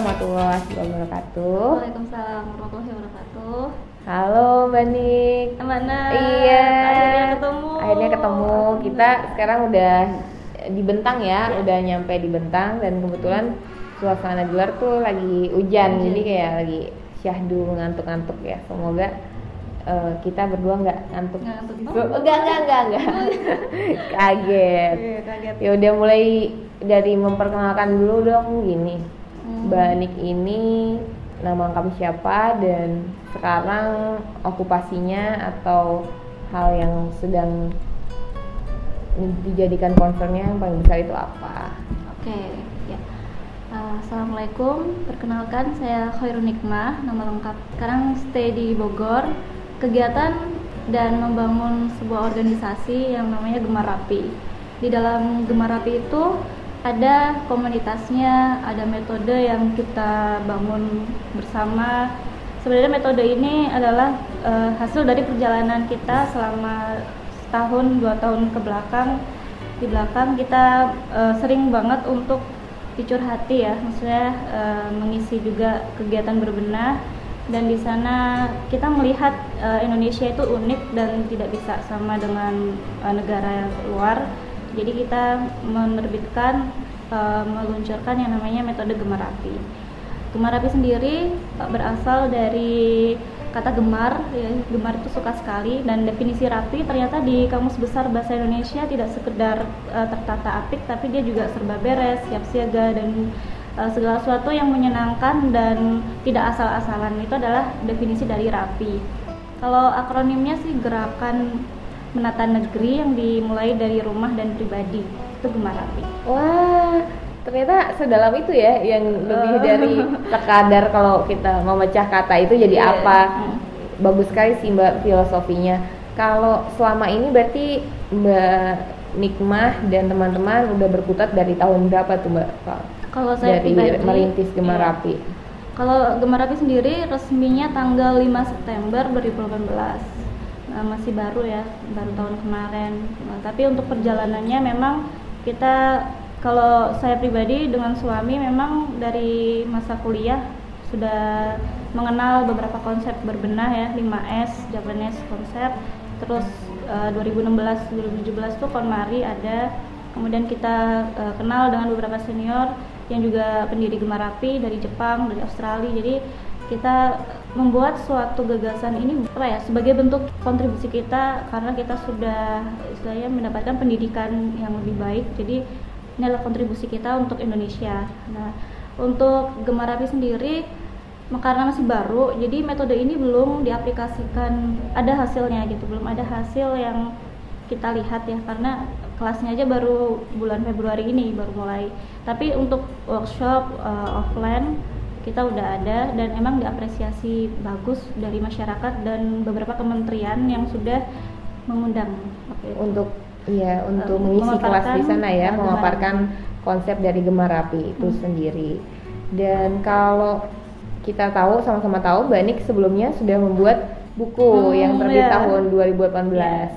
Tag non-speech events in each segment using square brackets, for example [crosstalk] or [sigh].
warahmatullahi wabarakatuh. Waalaikumsalam warahmatullahi wabarakatuh. Halo Mbak Nik. Mana? Iya. Akhirnya ketemu. Akhirnya ketemu. Kita sekarang udah di Bentang ya, Iya. udah nyampe di Bentang dan kebetulan suasana di luar tuh lagi hujan, Hujan. jadi kayak lagi syahdu ngantuk-ngantuk ya. Semoga eh, kita berdua nggak ngantuk. Nggak ngantuk. Oh, enggak, enggak, enggak, enggak. Kaget. Iya, kaget. Ya udah mulai dari memperkenalkan dulu dong gini. Mbak Nik ini nama lengkap siapa dan sekarang okupasinya atau hal yang sedang dijadikan concernnya yang paling besar itu apa? Oke, ya. Uh, Assalamualaikum, perkenalkan saya Khairun Nikmah, nama lengkap. Sekarang stay di Bogor, kegiatan dan membangun sebuah organisasi yang namanya Gemar Rapi. Di dalam Gemar Rapi itu ada komunitasnya, ada metode yang kita bangun bersama. Sebenarnya metode ini adalah uh, hasil dari perjalanan kita selama setahun dua tahun ke belakang. Di belakang kita eh, sering banget untuk dicurhati ya maksudnya eh, mengisi juga kegiatan berbenah. Dan di sana kita melihat eh, Indonesia itu unik dan tidak bisa sama dengan eh, negara luar jadi kita menerbitkan eh, meluncurkan yang namanya metode gemar api. Gemar api sendiri eh, berasal dari kata gemar ya gemar itu suka sekali. Dan definisi rapi ternyata di kamus besar bahasa Indonesia tidak sekedar eh, tertata apik tapi dia juga serba beres siap siaga dan eh, segala sesuatu yang menyenangkan dan tidak asal-asalan. Itu adalah definisi dari rapi. Kalau akronimnya sih gerakan menata negeri yang dimulai dari rumah dan pribadi itu gemar rapi Wah, ternyata sedalam itu ya yang lebih Eh. dari sekadar kalau kita memecah kata itu jadi Iya. apa. Hmm. Bagus sekali sih Mbak filosofinya. Kalau selama ini berarti Mbak Nikmah dan teman-teman udah berkutat dari tahun berapa tuh Mbak? kalau saya dari pribadi merintis Gemar iya. Rapi. Kalau Gemar Api sendiri resminya tanggal 5 September 2018. Nah, masih baru ya, baru tahun kemarin. Nah, tapi untuk perjalanannya memang kita kalau saya pribadi dengan suami memang dari masa kuliah sudah mengenal beberapa konsep berbenah ya, 5S, Japanese konsep. Terus eh, 2016 2017 tuh KonMari ada. Kemudian kita eh, kenal dengan beberapa senior yang juga pendiri Gemar Api dari Jepang, dari Australia. Jadi kita membuat suatu gagasan ini apa ya sebagai bentuk kontribusi kita karena kita sudah istilahnya mendapatkan pendidikan yang lebih baik. Jadi ini adalah kontribusi kita untuk Indonesia. Nah, untuk Gemar Api sendiri karena masih baru, jadi metode ini belum diaplikasikan ada hasilnya gitu, belum ada hasil yang kita lihat ya karena kelasnya aja baru bulan Februari ini baru mulai. Tapi untuk workshop uh, offline kita udah ada dan emang diapresiasi bagus dari masyarakat dan beberapa kementerian yang sudah mengundang. Untuk iya untuk Eh, mengisi kelas di sana ya, eh, memaparkan konsep dari Gemar Rapi itu Hmm. sendiri. Dan kalau kita tahu sama-sama tahu Mbak Nik sebelumnya sudah membuat buku Hmm, yang terbit iya. tahun 2018.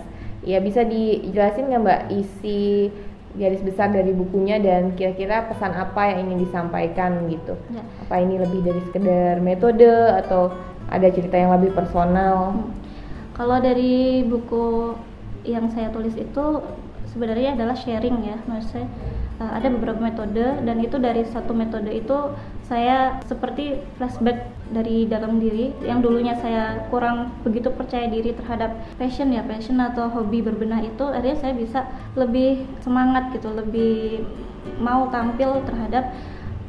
Ya bisa dijelasin nggak Mbak isi garis besar dari bukunya dan kira-kira pesan apa yang ingin disampaikan gitu? Ya. Apa ini lebih dari sekedar metode atau ada cerita yang lebih personal? Hmm. Kalau dari buku yang saya tulis itu sebenarnya adalah sharing ya, maksudnya uh, ada beberapa metode dan itu dari satu metode itu saya seperti flashback dari dalam diri yang dulunya saya kurang begitu percaya diri terhadap passion ya passion atau hobi berbenah itu akhirnya saya bisa lebih semangat gitu lebih mau tampil terhadap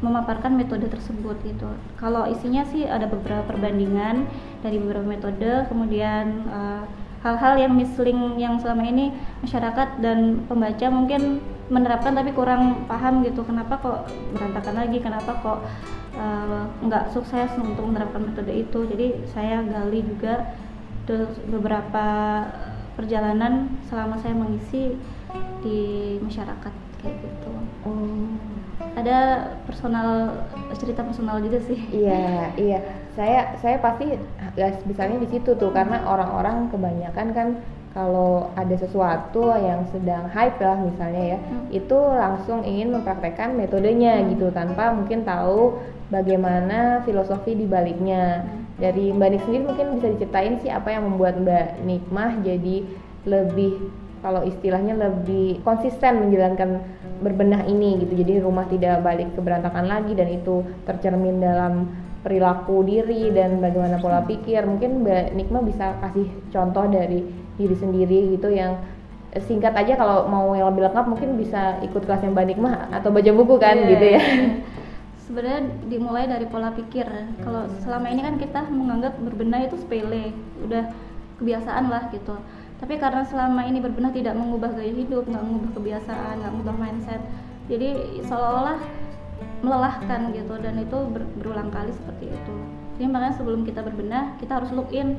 memaparkan metode tersebut gitu. Kalau isinya sih ada beberapa perbandingan dari beberapa metode, kemudian eh, hal-hal yang misling yang selama ini masyarakat dan pembaca mungkin menerapkan tapi kurang paham gitu. Kenapa kok berantakan lagi? Kenapa kok eh, nggak sukses untuk menerapkan metode itu? Jadi saya gali juga beberapa perjalanan selama saya mengisi di masyarakat kayak gitu Oh. Ada personal cerita personal juga sih Iya, iya. Saya saya pasti gas besarnya di situ tuh karena orang-orang kebanyakan kan kalau ada sesuatu yang sedang hype lah misalnya ya, Hmm. itu langsung ingin mempraktekkan metodenya Hmm. gitu tanpa mungkin tahu bagaimana filosofi di baliknya. Dari Mbak Nik sendiri mungkin bisa diceritain sih apa yang membuat Mbak Nikmah jadi lebih kalau istilahnya lebih konsisten menjalankan berbenah ini gitu. Jadi rumah tidak balik ke berantakan lagi dan itu tercermin dalam perilaku diri dan bagaimana pola pikir. Mungkin Mbak Nikmah bisa kasih contoh dari diri sendiri gitu yang singkat aja kalau mau yang lebih lengkap mungkin bisa ikut kelas yang Mbak Nikmah atau baca buku kan Iya, gitu ya. Sebenarnya dimulai dari pola pikir. Kalau selama ini kan kita menganggap berbenah itu sepele, udah kebiasaan lah gitu. Tapi karena selama ini berbenah tidak mengubah gaya hidup, nggak mengubah kebiasaan, nggak mengubah mindset, jadi seolah-olah melelahkan gitu dan itu ber- berulang kali seperti itu. Jadi makanya sebelum kita berbenah, kita harus look in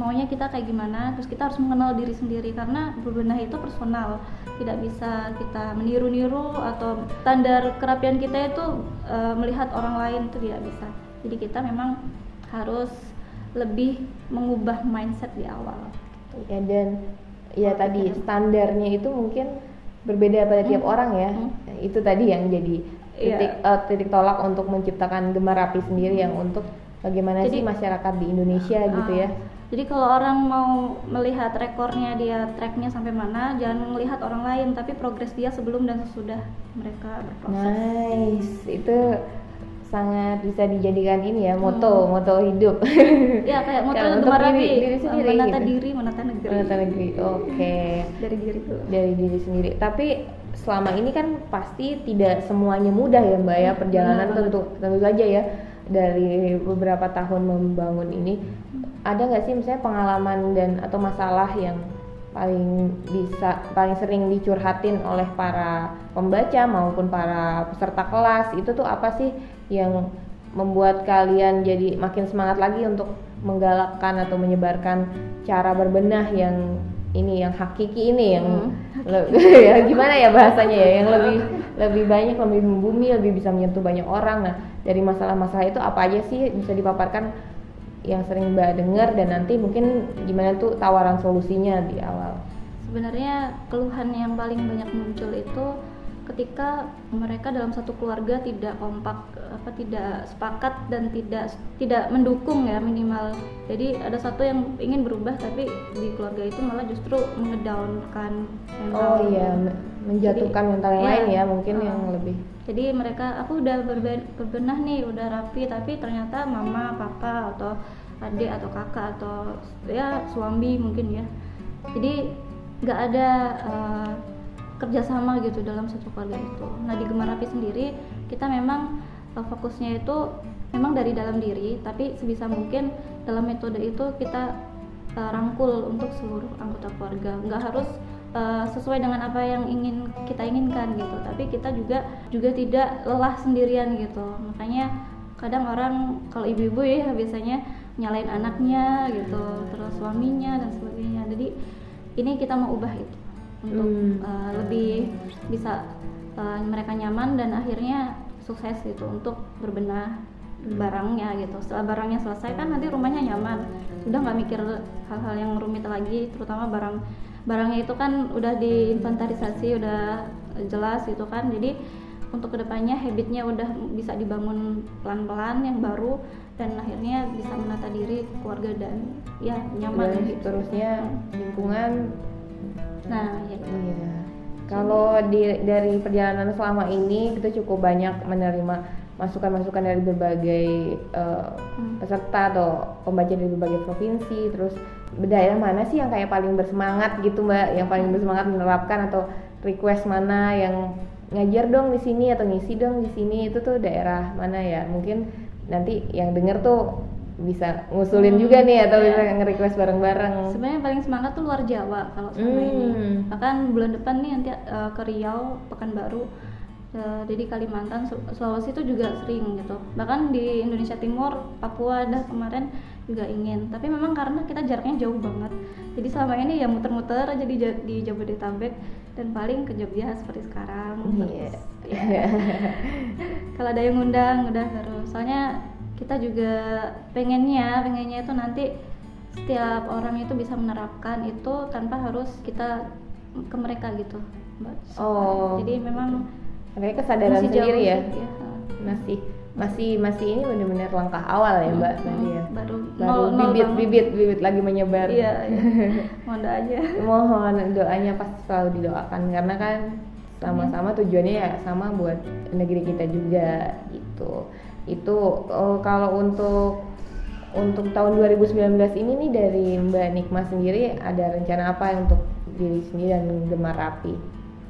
maunya kita kayak gimana, terus kita harus mengenal diri sendiri karena berbenah itu personal, tidak bisa kita meniru-niru atau standar kerapian kita itu eh, melihat orang lain itu tidak bisa. Jadi kita memang harus lebih mengubah mindset di awal. Ya dan ya tadi standarnya itu mungkin berbeda pada tiap Hmm. orang ya. Hmm. Itu tadi yang jadi Iya. titik eh, titik tolak untuk menciptakan gemar rapi sendiri yang untuk bagaimana Jadi- sih masyarakat di Indonesia gitu Ah, ya. Jadi kalau orang mau melihat rekornya dia tracknya sampai mana, jangan melihat orang lain, tapi progres dia sebelum dan sesudah mereka berproses. Nice. Itu sangat bisa dijadikan ini ya moto moto hidup. [laughs] Ya kayak moto untuk diri- diri sendiri menata gitu. diri, menata negeri. Menata negeri. Oke. Dari diri dulu. dari diri sendiri. Tapi selama ini kan pasti tidak semuanya mudah ya Mbak ya perjalanan Benar tentu tentu saja ya dari beberapa tahun membangun ini ada nggak sih misalnya pengalaman dan atau masalah yang paling bisa paling sering dicurhatin oleh para pembaca maupun para peserta kelas itu tuh apa sih yang membuat kalian jadi makin semangat lagi untuk menggalakkan atau menyebarkan cara berbenah yang ini yang hakiki ini yang le- [laughs] ya gimana ya bahasanya ya yang lebih [laughs] lebih banyak lebih membumi lebih bisa menyentuh banyak orang. Nah dari masalah-masalah itu apa aja sih bisa dipaparkan? Yang sering mbak dengar dan nanti mungkin gimana tuh tawaran solusinya di awal? Sebenarnya keluhan yang paling banyak muncul itu ketika mereka dalam satu keluarga tidak kompak apa tidak sepakat dan tidak tidak mendukung ya minimal jadi ada satu yang ingin berubah tapi di keluarga itu malah justru mengedownkan oh mental. iya me- menjatuhkan mental yang iya, lain ya mungkin uh-uh. yang lebih jadi mereka aku udah berbe- berbenah nih udah rapi tapi ternyata mama papa atau adik atau kakak atau ya suami mungkin ya jadi nggak ada uh, kerjasama gitu dalam satu keluarga itu. Nah di Gemar Rapi sendiri kita memang uh, fokusnya itu memang dari dalam diri tapi sebisa mungkin dalam metode itu kita uh, rangkul untuk seluruh anggota keluarga. Nggak harus uh, sesuai dengan apa yang ingin kita inginkan gitu tapi kita juga juga tidak lelah sendirian gitu. Makanya kadang orang kalau ibu-ibu ya biasanya nyalain anaknya gitu terus suaminya dan sebagainya. Jadi ini kita mau ubah itu untuk Hmm. uh, lebih bisa uh, mereka nyaman dan akhirnya sukses gitu untuk berbenah barangnya gitu. Setelah barangnya selesai kan nanti rumahnya nyaman. Udah nggak mikir hal-hal yang rumit lagi terutama barang barangnya itu kan udah diinventarisasi udah jelas gitu kan. Jadi untuk ke depannya habitnya udah bisa dibangun pelan-pelan yang baru dan akhirnya bisa menata diri keluarga dan ya nyaman dan gitu. seterusnya lingkungan nah ya gitu. Iya. Kalau di dari perjalanan selama ini kita cukup banyak menerima masukan-masukan dari berbagai eh, Hmm. peserta atau pembaca dari berbagai provinsi. Terus daerah mana sih yang kayak paling bersemangat gitu mbak? Yang paling bersemangat menerapkan atau request mana yang ngajar dong di sini atau ngisi dong di sini itu tuh daerah mana ya? Mungkin nanti yang denger tuh bisa ngusulin Hmm, juga nih atau bisa nge-request bareng-bareng. Sebenarnya yang paling semangat tuh luar Jawa kalau selama ini. Hmm. Bahkan bulan depan nih nanti uh, ke Riau, Pekanbaru, uh, jadi Kalimantan, Su- Sulawesi itu juga sering gitu. Bahkan di Indonesia Timur, Papua dah kemarin juga ingin. Tapi memang karena kita jaraknya jauh banget. Jadi selama ini ya muter-muter aja di, di Jabodetabek dan paling ke Jogja seperti sekarang. Iya. Terus, [laughs] ya. kalau ada yang ngundang udah terus soalnya kita juga pengennya pengennya itu nanti setiap orang itu bisa menerapkan itu tanpa harus kita ke mereka gitu mbak. Oh, jadi memang Makanya kesadaran masih sendiri ya. ya. masih masih masih ini benar-benar langkah awal ya mbak Hmm, berarti ya. baru baru nol- nol bibit banget. bibit bibit lagi menyebar. Iya, iya. mohon doa aja mohon doanya pasti selalu didoakan karena kan sama-sama tujuannya ya sama buat negeri kita juga gitu itu oh, kalau untuk untuk tahun 2019 ini nih dari Mbak Nikma sendiri ada rencana apa untuk diri sendiri dan Gemar Rapi?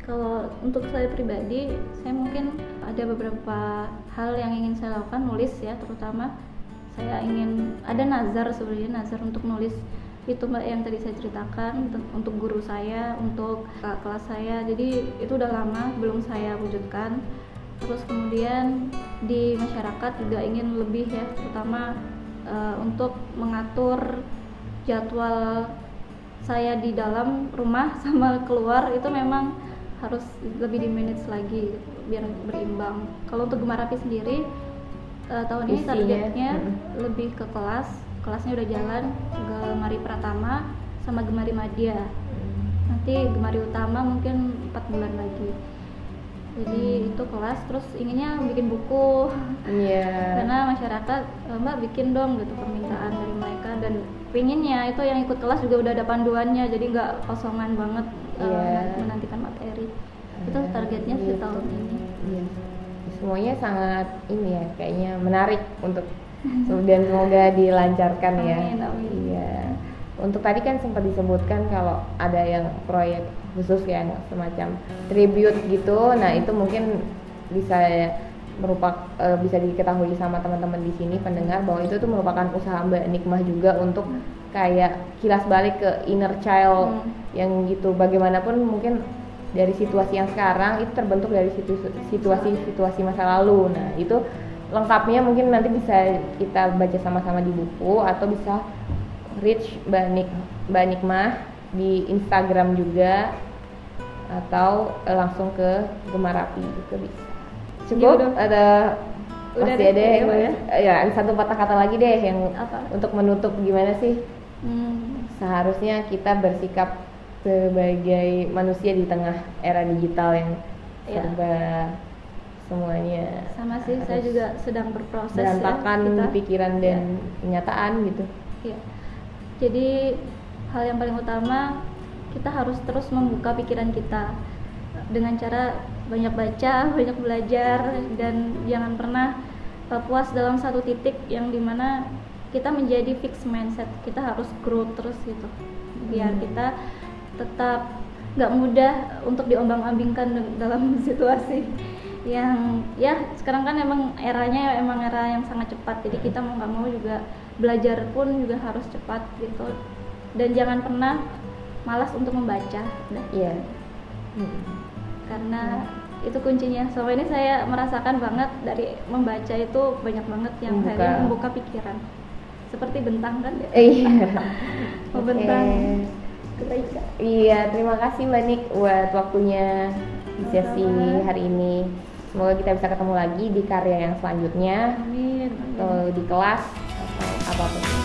Kalau untuk saya pribadi, saya mungkin ada beberapa hal yang ingin saya lakukan, nulis ya terutama. Saya ingin ada nazar sebenarnya nazar untuk nulis itu mbak yang tadi saya ceritakan untuk- guru saya, untuk kakak kelas saya. Jadi itu udah lama belum saya wujudkan. Terus kemudian di masyarakat juga ingin lebih ya, terutama eh, untuk mengatur jadwal saya di dalam rumah [laughs] sama keluar itu memang harus lebih di manage lagi biar berimbang. Kalau untuk Gemar Rapi sendiri eh, tahun ini targetnya mm. lebih ke kelas, kelasnya udah jalan Gemari Pratama sama Gemari Madya. Nanti Gemari Utama mungkin empat bulan lagi. Jadi itu kelas terus inginnya bikin buku Iya. karena masyarakat "Eh, mbak bikin dong gitu permintaan dari mereka dan pinginnya itu yang ikut kelas juga udah ada panduannya jadi nggak kosongan banget eh, Iya. menantikan materi itu Ah, targetnya sih gitu. tahun ini Iya. Semuanya sangat ini ya kayaknya menarik untuk [laughs] dan semoga dilancarkan ya. Amin, amin. Iya. Untuk tadi kan sempat disebutkan kalau ada yang proyek khusus ya semacam tribute gitu. Nah, itu mungkin bisa merupakan bisa diketahui sama teman-teman di sini pendengar bahwa itu tuh merupakan usaha Mbak Nikmah juga untuk kayak kilas balik ke inner child Hmm. yang gitu bagaimanapun mungkin dari situasi yang sekarang itu terbentuk dari situ- situasi-situasi masa lalu. Nah, itu lengkapnya mungkin nanti bisa kita baca sama-sama di buku atau bisa reach Mbak Nik Mbak Nikmah di Instagram juga atau eh, langsung ke Gemar Rapi juga bisa. Cukup udah. ada Udah masih ada yang udah ya. ya ada satu patah kata lagi deh yang Apa? untuk menutup gimana sih Hmm, seharusnya kita bersikap sebagai manusia di tengah era digital yang Iya. serba semuanya sama sih saya juga sedang berproses berantakan ya, kita. pikiran dan kenyataan gitu Iya. Jadi hal yang paling utama kita harus terus membuka pikiran kita dengan cara banyak baca, [laughs] banyak belajar dan jangan pernah uh, puas dalam satu titik yang di mana kita menjadi fix mindset. Kita harus grow terus gitu. Biar Hmm. kita tetap nggak mudah untuk diombang-ambingkan [laughs] dalam situasi yang ya sekarang kan emang eranya emang era yang sangat cepat jadi kita mau nggak mau juga belajar pun juga harus cepat gitu dan jangan pernah malas untuk membaca. Udah. iya. karena itu kuncinya. Selama ini saya merasakan banget dari membaca itu banyak banget yang Membuka. akhirnya membuka pikiran. Seperti bentang kan ya? Eh, iya. [laughs] Membentang Oke. kebaikan iya terima kasih Mbak Nik buat waktunya di sesi hari ini. Semoga kita bisa ketemu lagi di karya yang selanjutnya amin, amin. atau di kelas atau apa pun